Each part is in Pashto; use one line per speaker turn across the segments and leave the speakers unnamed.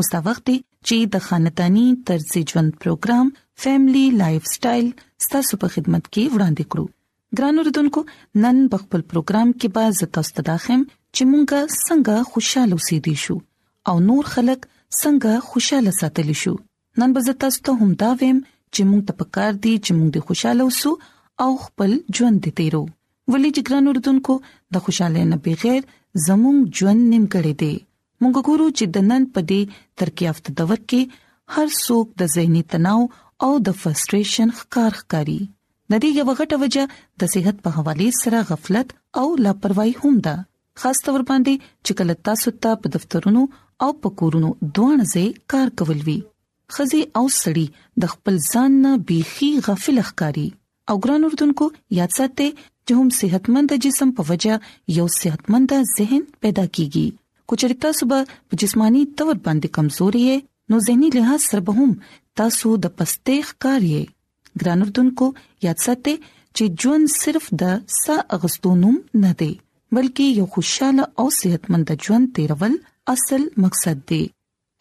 اوس دا وخت دی چې د خاندانی طرز ژوند پروګرام فیملی لایف سټایل ستاسو په خدمت کې وړاندې کړو ګران اوردونکو نن په خپل پروګرام کې به زتا ستداخم چې مونږه څنګه خوشاله اوسې دي شو او نور خلک څنګه خوشاله ساتل شو نن به زتا ستو هم دا ویم چې مونږ ته پکار دي چې مونږ د خوشاله اوسو او خپل ژوند دې تیرو ولې چې ګران اوردونکو د خوشاله نه بغیر زموږ ژوند نیمګړی دی مونږ ګورو چې د نن په دې ترقیافت دور کې هر څوک د زهنی تناو او د فرستریشن ښکار ښکاری د دې یو غټه وجه د صحت په حواله سره غفلت او لاپروايي هم ده خاص تور باندې چې کله تاسو ته په دفترونو او په کورونو دوه ځای کار کول وی خزي او سړی د خپل ځان نه بيخي غافل ښکاری او ګران اردوونکو یاد ساتئ چې هم صحتمند جسم په وجه یو صحتمند ذهن پیدا کیږي کچري تاسو به په جسمانی تور باندې کمزوري یې نو زهني لحاظ سره به هم تاسو د پستېخ کار یې ګران اردوونکو یاد ساتئ چې ژوند صرف د سا اغستونوم نه دی بلکې یو خوشاله او صحتمند ژوند تیرول اصل مقصد دی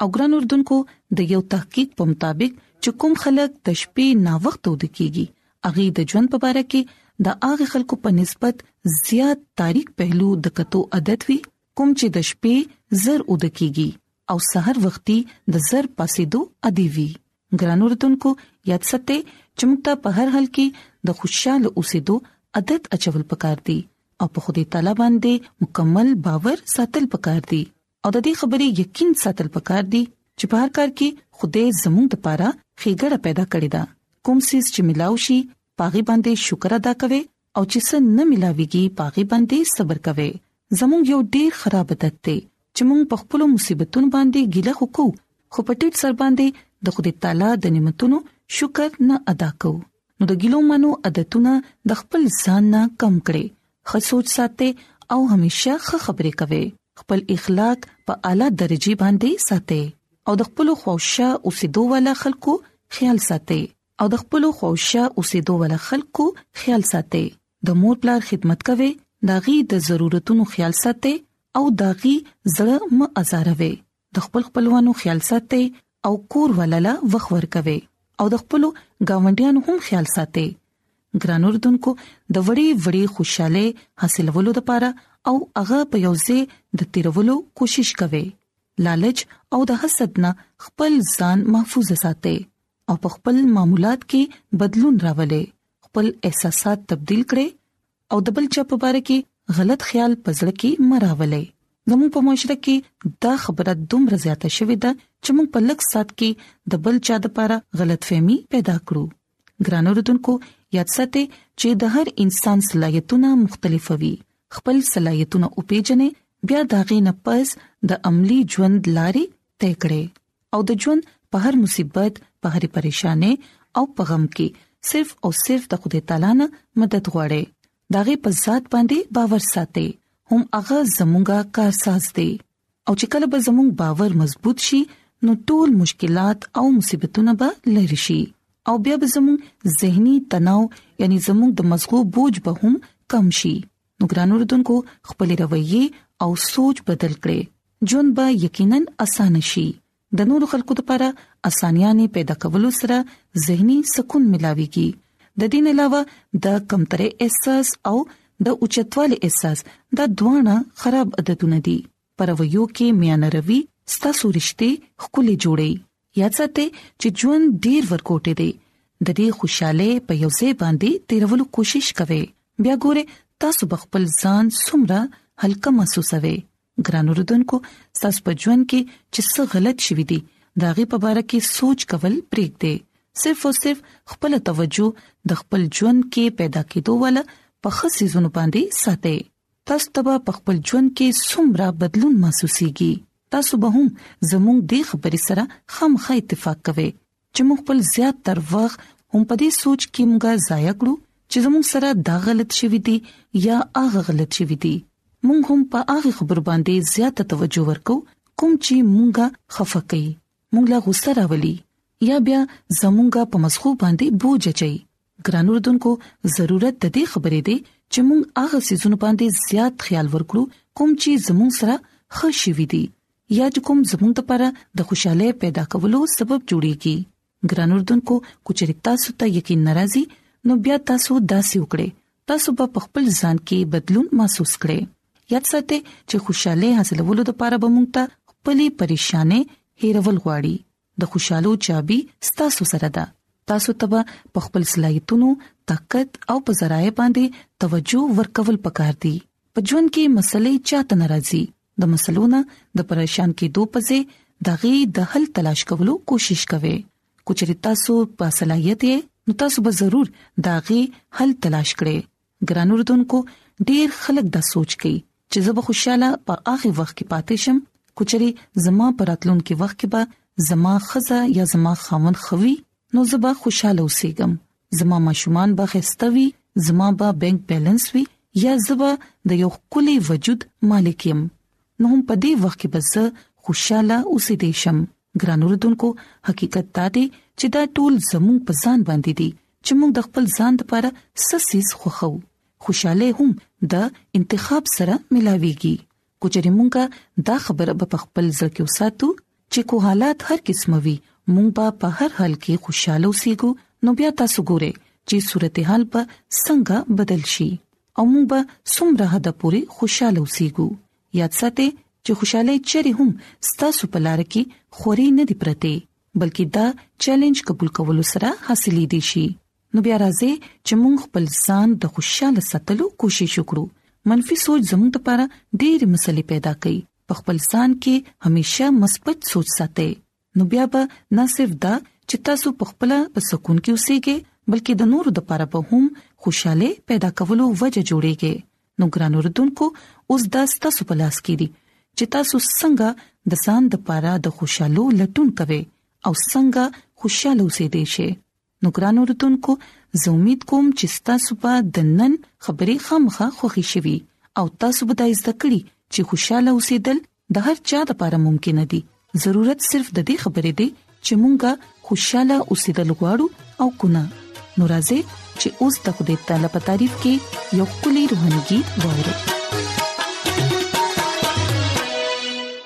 او ګران اردوونکو د یو تحقیق په مطابق چې کوم خلک د شپې نا وخت ود کیږي اغي د ژوند په اړه کې د هغه خلکو په نسبت زیات تاریخ پهلو د کتو عادت وي کوم چې د شپې زر اود کیږي او سحر وختي د زر پاسېدو ادي وي ګران اردوونکو یاد ساتئ چې موږ ته په هر حال کې د خوشاله اوسېدو عادت اچول پکار دي او په خدای تعالی باندې مکمل باور ساتل پکار دي او د دې خبرې یقین ساتل پکار دي چې په هر کار کې خدای زموږ د پاره خېګړه پیدا کړې ده کوم سیس چې ملاو شي پاغي باندې شکر ادا کوي او چې څه نه ملاويږي پاغي باندې صبر کوي زموږ یو ډیر خراب عادت دی چې موږ په خپل مصیبتونو باندې ګیله وکړو خو په ټیټ سر باندې د خدای تعالی د نعمتونو شکر نه ادا کوو نو د ګیلو منو عادتونه د خپل ځان نه کم کړئ خو سوچ ساتي او همیشه ښه خبرې کوي خپل اخلاق په اعلی درجه باندې ساتي او د خپل خوښه اوسېدو والا خلکو خیال ساتي او د خپل خوښه اوسېدو والا خلکو خیال ساتي د مور پلار خدمت کوي داغي د ضرورتونو خیال ساتي او داغي زړه م ازاروي د خپل خپلوانو خیال ساتي او کور ولله وخت ورکوي او د خپل گاونډیانو هم خیال ساتي ګران اردوونکو د وړي وړي خوشاله حاصلولو لپاره او هغه په یوځې د تیرولو کوشش کوي لالچ او د حسد نه خپل ځان محفوظ ساتي او په خپل معمولات کې بدلون راولي خپل احساسات تبديل کړي او د بل چا په باره کې غلط خیال په زړه کې مه راولئ زموږ په معاشره کې دا خبره دومره زیاته شوې ده چې موږ په لږ سات کې د بل چا د پاره غلط فهمي پیدا کړو ګرانو رتونکو یاد ساتئ چې د هر انسان صلاحیتونه مختلف وي خپل صلاحیتونه او پیژنې بیا داغې نه پس د عملی ژوند لارې طے کړئ او د ژوند په هر مصیبت په هر پریشانه او په غم کې صرف او صرف د خدای تعالی نه مدد غواړي داغه په ذات باندې باور ساتي هم هغه زمونږه کارساز دی او چې کله به زمونږ باور مضبوط شي نو ټول مشکلات او مصیبتونه به لری شي او بیا به زموږ زهنی تناو یعنی زموږ د مزغو بوج به هم کم شي نو ګران اردوونکو خپل رویه او سوچ بدل کړئ ژوند به یقینا اسان شي د نورو خلکو لپاره اسانيانه پیدا کولو سره زهني سکون ملاويږي د دین علاوه د کمترې احساس او د اوچتوالي احساس دا دوانه خراب عادتونه دي پرویو کې میان روي ستاسو رشته خولي جوړي یاد ساتئ چې ژوند ډیر ورکوټي دی د دې خوشاله په یو ځای باندې تیرولو کوشش کوي بیا ګوره تاسو بخپل ځان سمره هلکه محسوسوي ګران اوردونکو تاسو په ژوند کې چې څه غلط شوي دي دا غي په اړه کې سوچ کول پریک دی صرف او صرف خپل توجه د خپل ژوند کې پیدا کېدو ول په خصيزونو باندې ساتي تاسو ته به په خپل ژوند کې څومره بدلون محسوسيږي تاسو به هم زموږ د خبرې سره خامخا اتفاق کوئ چې موږ خپل زیات تر وخت هم په دې سوچ کې موږ ضایع کړو چې زموږ سره دا غلط شوی دی یا هغه غلط شوی دی موږ هم په هغه خبر باندې زیاته توجه ورکو کوم چې مونږه خفه کوي مونږ لا غوسه راولي یا بیا زمونږه په مسخو باندې بوج اچي ګران اردوونکو ضرورت د دې خبرې دی چې موږ هغه سيزونه باندې زیات خیال ورکړو کوم چې زموږ سره ښه شي وي دي یا چې کوم زموږ لپاره د خوشاله پیدا کولو سبب جوړيږي ګران اردوونکو کوچري تاسو ته یقین ناراضي نو بیا تاسو داسې وکړئ تاسو به خپل ځان کې بدلون محسوس کړئ یاد ساتئ چې خوشاله حاصلولو لپاره به موږ ته خپلې پریشانې هیرول غواړي د خوشحالو چابي ستاسو سره ده تاسو ته په خپل صلاحیتونو طاقت او په ذرایع باندې توجه ورکول پکار دي په ژوند کې مسلې چاته ناراضي د مسلونو د پریشان کېدو په ځای دغه د حل تلاش کولو کوشش کوي کچري تاسو په صلاحیت نو تاسو به ضرور داغه حل تلاش کړئ ګران اردوونکو ډیر خلک دا سوچ کوي چې زه به خوشاله په هغه وخت کې پاتې شم کچري زما پراتلون کې وخت کې به زما خزه یا زما خاون خوي نو زه به خوشاله اوسېږم زما ماشومان به خستوي زما به بانک بیلانس وي یا زه به د یو کلی وجود مالک يم نو هم په دې وخت کې به زه خوشاله اوسې دې شم ګران اوردونکو حقیقت دا دی چې دا ټول زموږ په ځان باندې دي چې موږ د خپل ځان لپاره سسیز خوخو خوشاله هم د انتخاب سره ملاويږي کوچري مونږه دا خبره په خپل ځل کې وساتو چې کو حالات هر قسمه وي مونږ به په هر حال کې خوشاله اوسېګو نو بیا تاسو ګوره چې صورتحال به څنګه بدل شي او مونږ به څومره حد پورې خوشاله اوسېګو یاد ساتئ چې خوشاله چیرې هم ستاسو په لار کې خوري نه دی پرته بلکې دا چیلنج قبول کولو سره حاصلې دي شي نو بیا راځي چې موږ خپل ځان د خوشاله ساتلو کوشش وکړو منفي سوچ زموږ لپاره ډېر مسلې پیدا کوي په خپل ځان کې همیشه مثبت سوچ ساتئ نو بیا به نه صرف دا چې تاسو په خپل په سکون کې اوسئګي بلکې د نورو د پاره به هم خوشاله پیدا کولو وجه جوړيږي نو ګران اوردونکو اوس دا ستاسو په لاس کې دي
چې تاسو څنګه د ځان د پاره د خوشاله لټون کوئ او څنګه خوشاله اوسئ دي شي نو ګران اوردونکو زه امید کوم چې تاسو به د نن خبرې خامخا خوښی شوي او تاسو به د زده کړې چې خوشاله اوسېدل د هر چا لپاره ممکن دي ضرورت صرف د دې خبرې دی چې مونږه خوشاله اوسېدل غواړو او کنه نو راځي چې اوس د خدای تعالی په تعریف کې یو کلی روحاني गीत وورو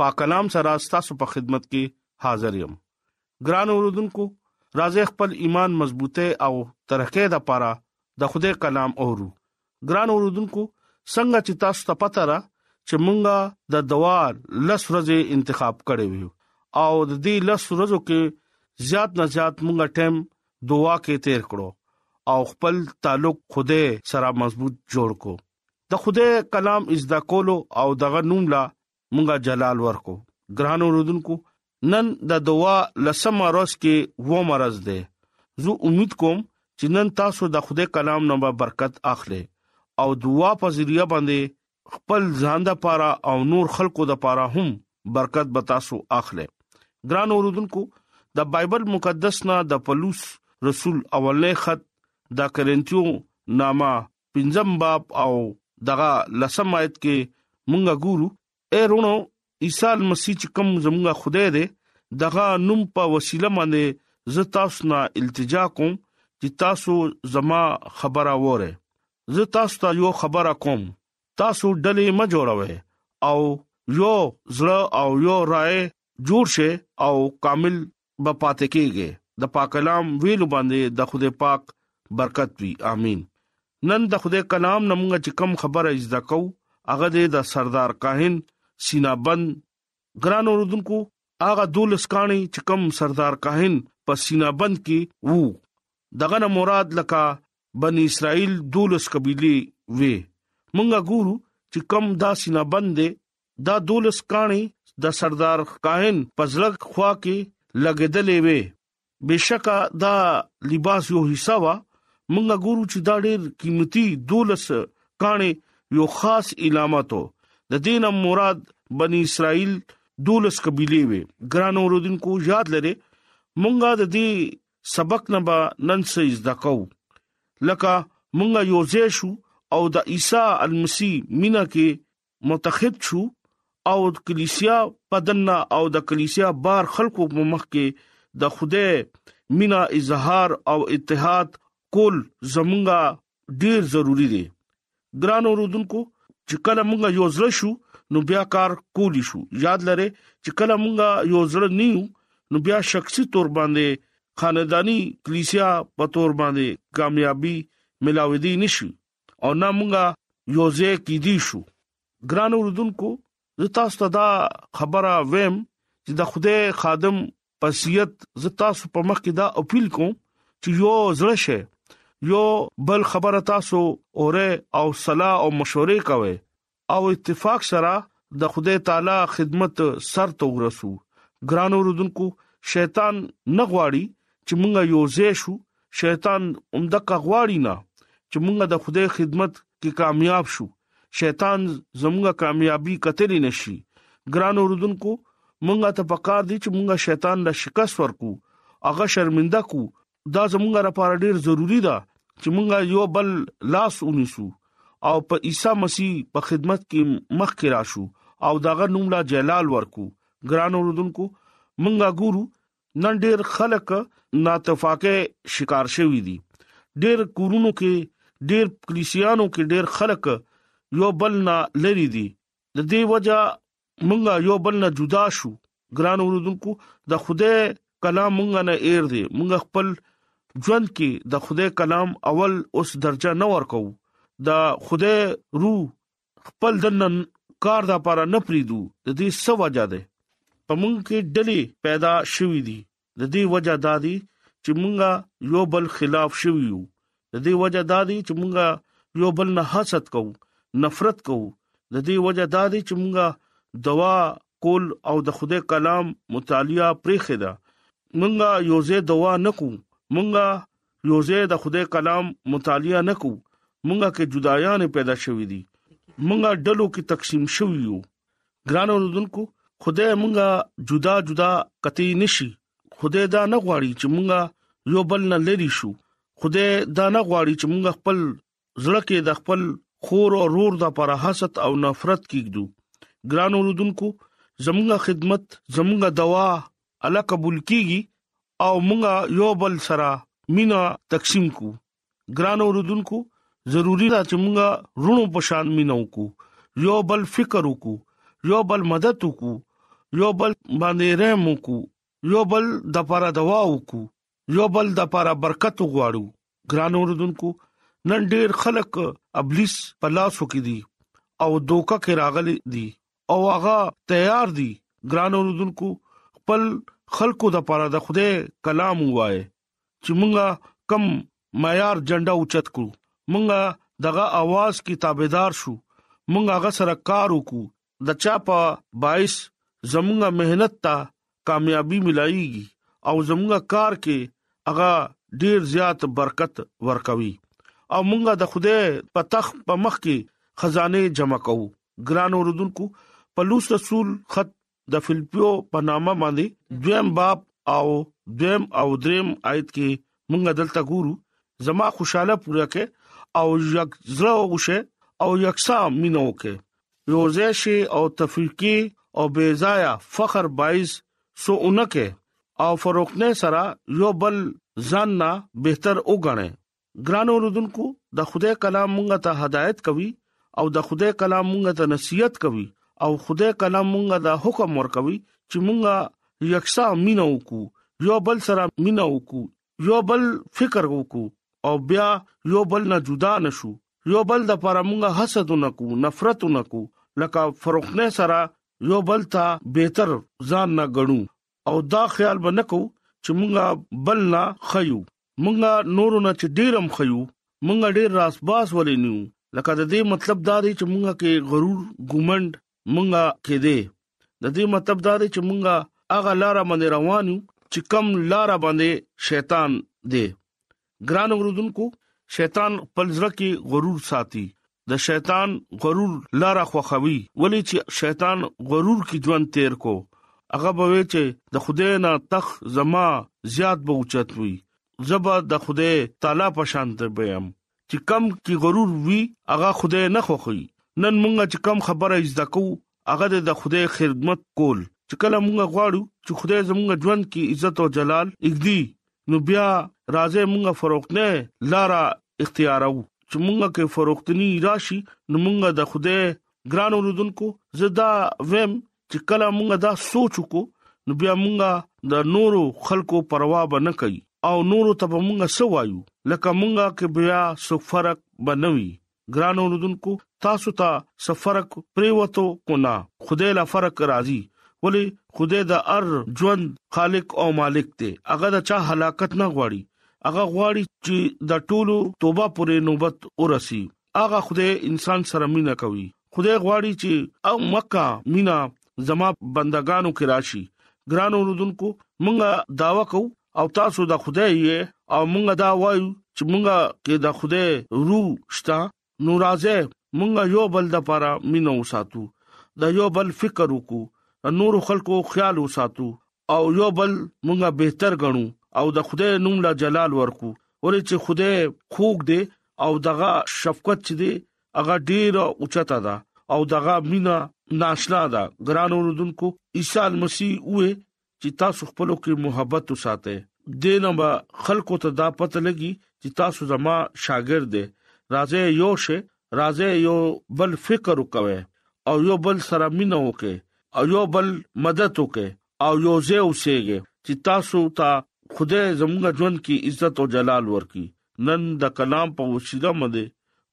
پاک کلام سره
ستاسو په خدمت کې حاضر یم ګران اوردونکو راځي خپل ایمان مضبوطه او ترقه د پاره د خوده کلام اورو ګران اوردونکو څنګه چې تاسو ته پته را چې مونږه د دوا لس ورځې انتخاب کړې وي او د دې لس ورځو کې زیات نه زیات مونږه ټیم دعا کې تیر کړو او خپل تعلق خوده سره مضبوط جوړ کو د خوده کلام از د کولو او دغه نوم لا مونږه جلال ورکو ګران اوردونکو نن د دوا لسم ورځ کې و مرز ده زه امید کوم چې نن تاسو د خدای کلام نه برکت اخلي او دعا په ذریعہ باندې خپل ځان د پاره او نور خلکو د پاره هم برکت به تاسو اخلي ګران اوردونکو د بایبل مقدس نه د پلوص رسول اولنې خط د کرنټیو نامه پنځم باب او دغه لسم آیت کې مونږه ګورو اے رونو عیسی مسیح چې کوم زمونږه خدای دی دغه نوم په وسیله باندې زه تاسو نه التجا کوم چې تاسو زما خبره وره زه تاسو ته یو خبره کوم تاسو ډلې ما جوړوي او یو زړه او یو رائے جوړ شي او کامل به پاتې کېږی د پاکلام ویلو باندې د خدای پاک برکت وی امين نن د خدای کلام نمونږ چې کم خبره اجازه کو هغه د سردار کاهن سینا بند ګران اوردونکو هغه دولس کانی چې کم سردار کاهن په سینا بند کې وو دغه نه مراد لکه بنی اسرائیل دولس قبيله وي مونږه ګورو چې کم دا سینا بند دا دولس کاڼي د سردار کاهن په زړه خوا کې لګېدلې وې بشکا دا لباس یو حصہ وا مونږه ګورو چې دا ډېر قیمتي دولس کاڼي یو خاص علامت وو د دین مراد بنی اسرائیل دولس قبيله وي ګران اوردونکو یاد لري مونږه د دې سبق نه به نن څه زده کوو لکه مونږه یو ځای شو او د عیسی المسی مینا کې منتخب شو او د کلیسیا په دنه او د کلیسیا بار خلکو په مخ کې د خوده مینا اظهار او اتحاد کول زمونږه ډیر ضروری دی ګران اوردونکو چې کله مونږه یو ځل شو نو بیا کار کولی شو یاد لره چې کله مونږه یو ځل نیو نو بیا شخصي تور باندې خاندانی کلیسیا په تور باندې کامیابی ملاوي دي نشي او نه مونږه یو ځای کې دي شو ګران اوردونکو زه تاسو ته دا خبره ویم چې د خوده خادم پسیت زه تاسو په مخ کې دا اپیل کوم چې یو زړه شه یو بل خبره تاسو اوره او صلاح او مشورې کوي او اتفاق سره د خدای تعالی خدمت سر ته ورسو ګران اوردونکو شیطان نه غواړي چې موږ یو ځای شو شیطان همدغه غواړي نه چې موږ د خدای خدمت کې کامیاب شو شیطان زموږ کامیابی کتلی نشي ګران اوردونکو موږ ته پکار دي چې موږ شیطان له شکست ورکو هغه شرمنده کو دا زمونږ لپاره ډیر ضروری ده چې مونږه یو بل لاس ونیسو او په عیسی مسیح په خدمت کې مخ کې راشو او داغه نوم لا جلال ورکو ګران اوردونکو مونږه ګورو نن ډیر خلک ناتفاقه شکار شوی دي ډیر کورونو کې ډیر کلیسیانو کې ډیر خلک یو بل نه لری دي د دې وجہ مونږه یو بل نه جدا شو ګران اوردونکو د خوده کلام مونږه نه ایر دی مونږ خپل ژوند کې د خوده کلام اول اوس درجه نه ورکو د خوده روح خپل دنن کار د پاره نه پریدو د دې سو وجه ده پمونږ کې ډلې پیدا شوې دي د دې وجه دا دی چې مونږه یو بل خلاف شوی یو د دې وجه دا دی چې مونږه یو بل نه حسد کوو نفرت کوو د دې وجه دا دی چې مونږه دوا کول او د خدای کلام مطالعه پرې خدا مونږه یوځه دوا نکو مونږه یوځه د خدای کلام مطالعه نکو مونږه کې جدایان پیدا شوې دي مونږه ډلو کې تقسیم شوی یو ګران اوردونکو خدای مونږه جدا جدا کتی نشي خدای دا نه غواړي چې مونږه یو بل نه لری شو خدای دا نه غواړي چې مونږ خپل زړه کې د خپل خور او رور د پر حسد او نفرت کېږو ګران اوردونکو زموږه خدمت زموږه دوا الله قبول کیږي او مونږه یو بل سره مینا تقسیم کو ګران اوردونکو ضروری ده چې موږ رونو په شان مينو کو یو بل فکر وکړو یو بل مدد وکړو یو بل باندې رحم وکړو یو بل د لپاره دوا وکړو یو بل د لپاره برکت وغواړو ګران اوردونکو نن ډیر خلک ابلیس په لاس وکړي دي او دوکا کې راغلي دي او هغه تیار دي ګران اوردونکو خپل خلکو د لپاره د خوده کلام وایي چې مونږه کم معیار جنډا اوچت کړو مونږه دغه आवाज کی تابعدار شو مونږه هغه سره کار وکړو د چا په باعث زمونږه مهنت ته کامیابی ملایږي او زمونږه کار کې هغه ډیر زیات برکت ورکوي او مونږه د خوده په تخ په مخ کې خزانه جمع کوو ګران اوردونکو پلوص رسول خط د فلپیو په نامه باندې دویم باب او دویم او دریم آیت کې مونږ دلته ګورو زما خوشاله پوره کې او یک زړه وشه او یکسا مينو کې یوځه شي او تفریقي او بے ضایع فخر باعث سو اونکه او فروختنه سره یو بل ځان نه بهتر وګڼي ګران اوردونکو د خدای کلام مونږ ته هدایت کوي او د خدای کلام مونږ ته نصيحت کوي او خدای کلام مونږ ته حکم ورکوي چې مونږ یکسا مينو کو یو بل سره مينو کو یو بل فکر وکړو او بیا یو بل نه جدا نشو یو بل د پر مونږ حسد نکو نفرت نکو لکه فروخنه سره یو بل ته بهتر ځان نه غړو او دا خیال به نکو چې مونږه بل نه خيو مونږه نورو نه چې ډیرم خيو مونږه ډیر راس باس ولې نیو لکه د دې مطلب دا دی چې مونږه کې غرور ګومند مونږه کې دې د دې مطلب دا دی چې مونږه هغه لار باندې روان یو چې کم لار باندې شیطان دی ګران اوردونکو شیطان خپل ځړه کې غرور ساتي د شیطان غرور لار خوخوي ولې چې شیطان غرور کې ژوند تیر کو هغه به وی چې د خدای نه تخ زما زیات به اوچت وي زبا د خدای تعالی په شان ته بیم چې کم کې غرور وي هغه خدای نه خوخي نن مونږه چې کم خبره زده کو هغه د خدای خدمت کول چې کله موږ غواړو چې خدای زموږ ژوند کې عزت او جلال اګدي نو بیا راځي موږ فروختنه لارا اختیارو چې موږ کې فروختنی راشي نو موږ د خدای ګران اوردونکو زدا ویم چې کله موږ دا سوچ وکړو نو بیا موږ د نورو خلکو پروا به نه کوي او نورو ته به موږ سوایو لکه موږ کې بیا سو فرق بنوي ګران اوردونکو تاسو ته سفرک پریوتو کو نه خدای لا فرق راضي ولی خدای د ار ژوند خالق او مالک دی هغه د چا هلاکت نه غواړي هغه غواړي چې د ټولو توبه پورې نوبت ورسي هغه خدای انسان سره مینا کوي خدای غواړي چې او مکه مینا زما بندگانو کې راشي ګران اوردونکو مونږه داوا کوو او تاسو د خدای یې او مونږ دا وایو چې مونږه کې د خدای روح شته نو راځه مونږه یو بل د لپاره مينو ساتو د یو بل فکر وکړو نور خلکو خیال وساتو او یو بل مونږه بهتر غنو او د خدای نوم لا جلال ورکو ورې چې خدای خوګ دې او دغه شفقت چې دې هغه ډیر اوچتا ده او دغه مینا ناشنا ده ګران اوردونکو عیسی مسیح وې چې تاسو خپلو کې محبت وساتئ دینه به خلکو ته دا پته لګي چې تاسو زما شاګرد دی راځي یو شی راځي یو بل فکر وکوي او یو بل سره مینه وکي او یو بل مدد وکي او یو ځای اوسېږي چې تاسو ته خدای زموږ ژوند کې عزت او جلال ورکړي نن د کلام په وسیله مده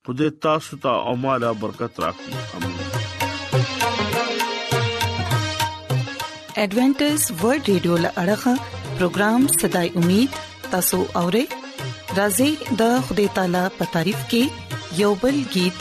خدای تاسو ته او مالا برکت راکړي امين
ایڈونچر ورلد رادیو لړغا پروگرام صداي امید تاسو اورئ راځي د خدای تعالی په تعریف کې یوبل गीत